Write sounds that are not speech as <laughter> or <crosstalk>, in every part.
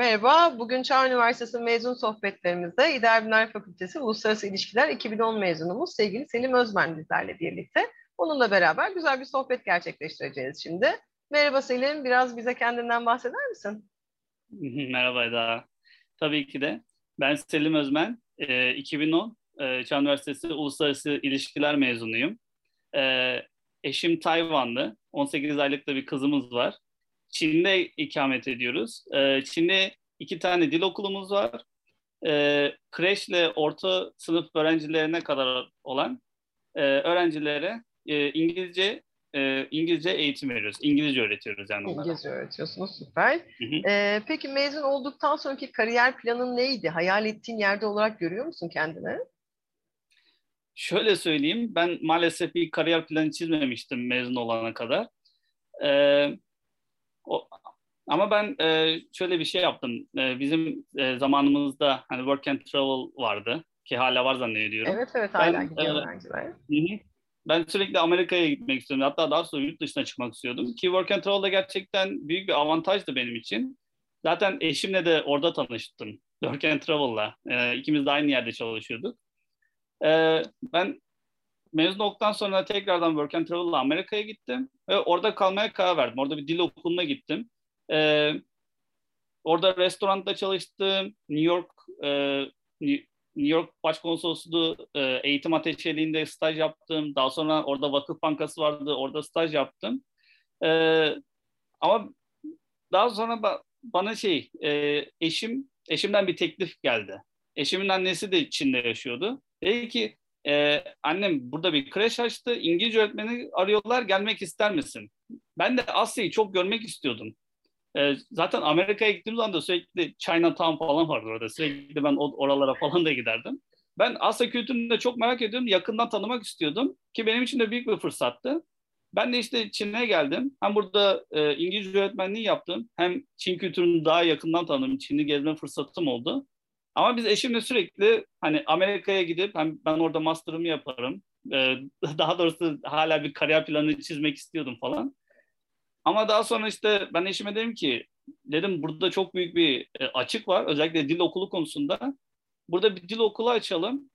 Merhaba, bugün Çağ Üniversitesi mezun sohbetlerimizde İdari Bilimler Fakültesi Uluslararası İlişkiler 2010 mezunumuz sevgili Selim Özmen bizlerle birlikte. Onunla beraber güzel bir sohbet gerçekleştireceğiz şimdi. Merhaba Selim, biraz bize kendinden bahseder misin? Merhaba Eda. Tabii ki de. Ben Selim Özmen, 2010 e, e, Çağ Üniversitesi Uluslararası İlişkiler mezunuyum. E, eşim Tayvanlı, 18 aylık da bir kızımız var. Çin'de ikamet ediyoruz. E, Çin'de iki tane dil okulumuz var. E, kreşle orta sınıf öğrencilerine kadar olan e, öğrencilere e, İngilizce e, İngilizce eğitim veriyoruz. İngilizce öğretiyoruz yani onlara. İngilizce öğretiyorsunuz, süper. Hı hı. E, peki mezun olduktan sonraki kariyer planın neydi? Hayal ettiğin yerde olarak görüyor musun kendini? Şöyle söyleyeyim, ben maalesef bir kariyer planı çizmemiştim mezun olana kadar. Ee, o, ama ben e, şöyle bir şey yaptım. E, bizim e, zamanımızda hani work and travel vardı ki hala var zannediyorum. Evet evet hala ben, gidiyor e. Ben sürekli Amerika'ya gitmek istiyordum. Hatta daha sonra yurt dışına çıkmak istiyordum. Ki work and travel da gerçekten büyük bir avantajdı benim için. Zaten eşimle de orada tanıştım. Work and travel'la. E, ikimiz de aynı yerde çalışıyorduk. E, ben mezun olduktan sonra tekrardan Work and Travel'la Amerika'ya gittim ve orada kalmaya karar verdim. Orada bir dil okuluna gittim. Ee, orada restoranda çalıştım. New York e, New York Başkonsolosluğu e, eğitim ateşeliğinde staj yaptım. Daha sonra orada Vakıf Bankası vardı. Orada staj yaptım. E, ama daha sonra ba- bana şey e, eşim eşimden bir teklif geldi. Eşimin annesi de Çin'de yaşıyordu. Dedi ki e, annem burada bir kreş açtı. İngilizce öğretmeni arıyorlar. Gelmek ister misin? Ben de Asya'yı çok görmek istiyordum. E, zaten Amerika'ya gittiğim zaman da sürekli Chinatown falan vardı orada. Sürekli ben oralara falan da giderdim. Ben Asya kültürünü de çok merak ediyorum. Yakından tanımak istiyordum. Ki benim için de büyük bir fırsattı. Ben de işte Çin'e geldim. Hem burada e, İngilizce öğretmenliği yaptım. Hem Çin kültürünü daha yakından tanıdım. Çin'i gezme fırsatım oldu. Ama biz eşimle sürekli hani Amerika'ya gidip hem ben orada master'ımı yaparım. Ee, <laughs> daha doğrusu hala bir kariyer planı çizmek istiyordum falan. Ama daha sonra işte ben eşime dedim ki dedim burada çok büyük bir e, açık var. Özellikle dil okulu konusunda. Burada bir dil okulu açalım.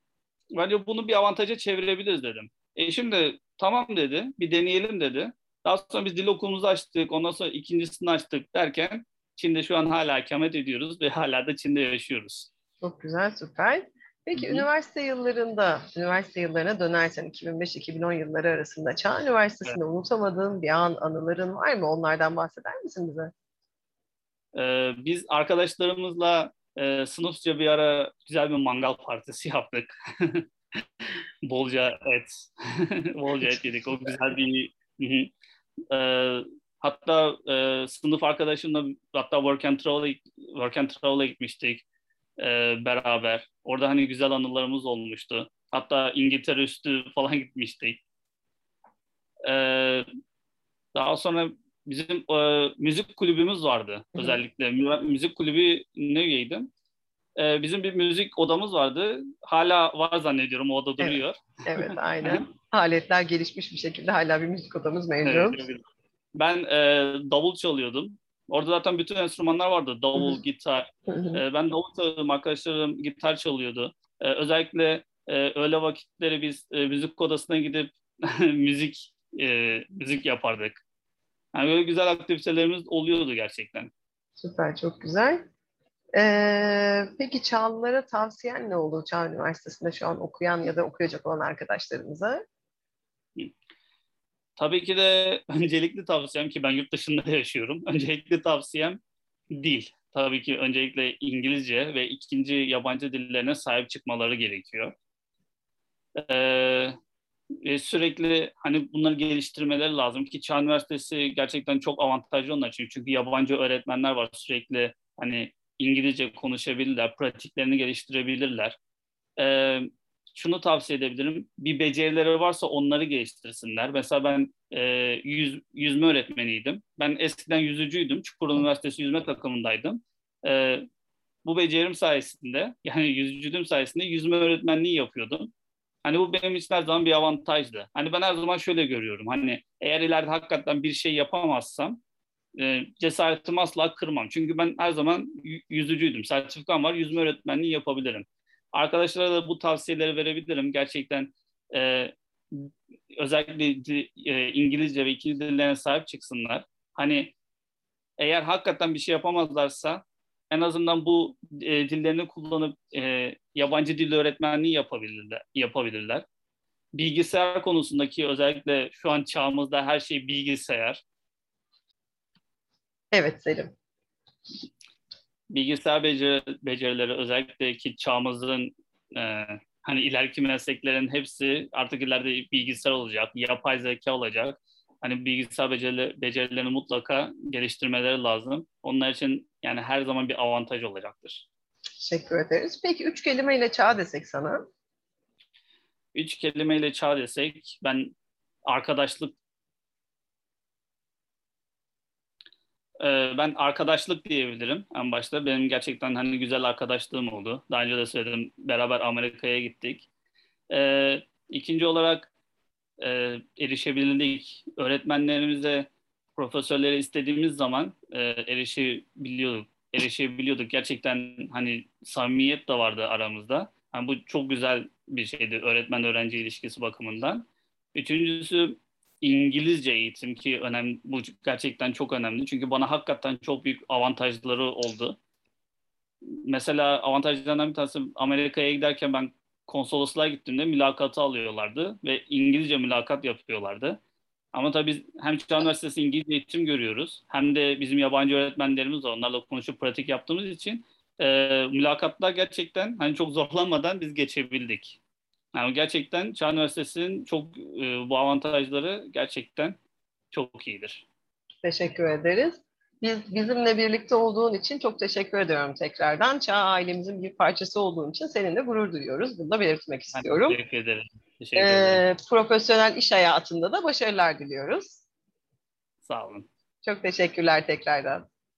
Bence bunu bir avantaja çevirebiliriz dedim. Eşim de tamam dedi. Bir deneyelim dedi. Daha sonra biz dil okulumuzu açtık. Ondan sonra ikincisini açtık derken Çin'de şu an hala ikamet ediyoruz ve hala da Çin'de yaşıyoruz. Çok güzel, süper. Peki Hı-hı. üniversite yıllarında, üniversite yıllarına dönersen 2005-2010 yılları arasında Çağ Üniversitesi'nde evet. unutamadığın bir an, anıların var mı? Onlardan bahseder misin bize? Ee, biz arkadaşlarımızla e, sınıfça bir ara güzel bir mangal partisi <laughs> yaptık. <laughs> Bolca et. <laughs> Bolca et yedik. O güzel bir... Ee, hatta e, sınıf arkadaşımla hatta work and travel'a work and travel'a gitmiştik e, beraber. Orada hani güzel anılarımız olmuştu. Hatta İngiltere üstü <laughs> falan gitmiştik. E, daha sonra bizim e, müzik kulübümüz vardı özellikle. Müzik kulübü ne üyeydim? E, bizim bir müzik odamız vardı. Hala var zannediyorum o oda duruyor. Evet, evet <laughs> aynen. Aletler gelişmiş bir şekilde hala bir müzik odamız mevcut. Evet, ben e, davul çalıyordum. Orada zaten bütün enstrümanlar vardı. Davul, gitar. ee, ben davul çalıyordum, arkadaşlarım gitar çalıyordu. Ee, özellikle e, öğle vakitleri biz e, müzik odasına gidip <laughs> müzik e, müzik yapardık. Yani böyle güzel aktivitelerimiz oluyordu gerçekten. Süper, çok güzel. Ee, peki Çağlılara tavsiyen ne olur Çağ Üniversitesi'nde şu an okuyan ya da okuyacak olan arkadaşlarımıza? Tabii ki de <laughs> öncelikli tavsiyem ki ben yurt dışında yaşıyorum. <laughs> Öncelikli tavsiyem dil. Tabii ki öncelikle İngilizce ve ikinci yabancı dillerine sahip çıkmaları gerekiyor. Ee, ve sürekli hani bunları geliştirmeleri lazım ki Çağ Üniversitesi gerçekten çok avantajlı onlar için. Çünkü yabancı öğretmenler var sürekli hani İngilizce konuşabilirler, pratiklerini geliştirebilirler. Ee, şunu tavsiye edebilirim. Bir becerileri varsa onları geliştirsinler. Mesela ben e, yüz, yüzme öğretmeniydim. Ben eskiden yüzücüydüm. Çukurova Üniversitesi yüzme takımındaydım. E, bu becerim sayesinde, yani yüzücülüğüm sayesinde yüzme öğretmenliği yapıyordum. Hani bu benim için her zaman bir avantajdı. Hani ben her zaman şöyle görüyorum. Hani eğer ileride hakikaten bir şey yapamazsam e, cesaretimi asla kırmam. Çünkü ben her zaman yüzücüydüm. Sertifikam var, yüzme öğretmenliği yapabilirim. Arkadaşlara da bu tavsiyeleri verebilirim. Gerçekten e, özellikle e, İngilizce ve ikinci dillerine sahip çıksınlar. Hani eğer hakikaten bir şey yapamazlarsa en azından bu e, dillerini kullanıp e, yabancı dil öğretmenliği yapabilirler. yapabilirler. Bilgisayar konusundaki özellikle şu an çağımızda her şey bilgisayar. Evet Selim. Bilgisayar beceri, becerileri özellikle ki çağımızın e, hani ileriki mesleklerin hepsi artık ileride bilgisayar olacak, yapay zeka olacak. Hani bilgisayar beceri, becerilerini mutlaka geliştirmeleri lazım. Onlar için yani her zaman bir avantaj olacaktır. Teşekkür ederiz. Peki üç kelimeyle çağ desek sana? Üç kelimeyle çağ desek ben arkadaşlık ben arkadaşlık diyebilirim en başta. Benim gerçekten hani güzel arkadaşlığım oldu. Daha önce de söyledim. Beraber Amerika'ya gittik. Ee, ikinci olarak e, erişebilirlik. Öğretmenlerimize, profesörlere istediğimiz zaman e, erişebiliyorduk. Erişebiliyorduk. Gerçekten hani samimiyet de vardı aramızda. Yani bu çok güzel bir şeydi öğretmen-öğrenci ilişkisi bakımından. Üçüncüsü İngilizce eğitim ki önemli, bu gerçekten çok önemli. Çünkü bana hakikaten çok büyük avantajları oldu. Mesela avantajlarından bir tanesi Amerika'ya giderken ben konsolosluğa gittiğimde mülakatı alıyorlardı ve İngilizce mülakat yapıyorlardı. Ama tabii biz hem Çağ Üniversitesi İngilizce eğitim görüyoruz hem de bizim yabancı öğretmenlerimiz var. Onlarla konuşup pratik yaptığımız için e, mülakatlar gerçekten hani çok zorlanmadan biz geçebildik. Yani gerçekten Çağ Üniversitesi'nin çok e, bu avantajları gerçekten çok iyidir. Teşekkür ederiz. Biz bizimle birlikte olduğun için çok teşekkür ediyorum tekrardan. Çağ ailemizin bir parçası olduğun için seninle gurur duyuyoruz. Bunu da belirtmek istiyorum. Ben teşekkür ederim. Teşekkür ee, ederim. Profesyonel iş hayatında da başarılar diliyoruz. Sağ olun. Çok teşekkürler tekrardan.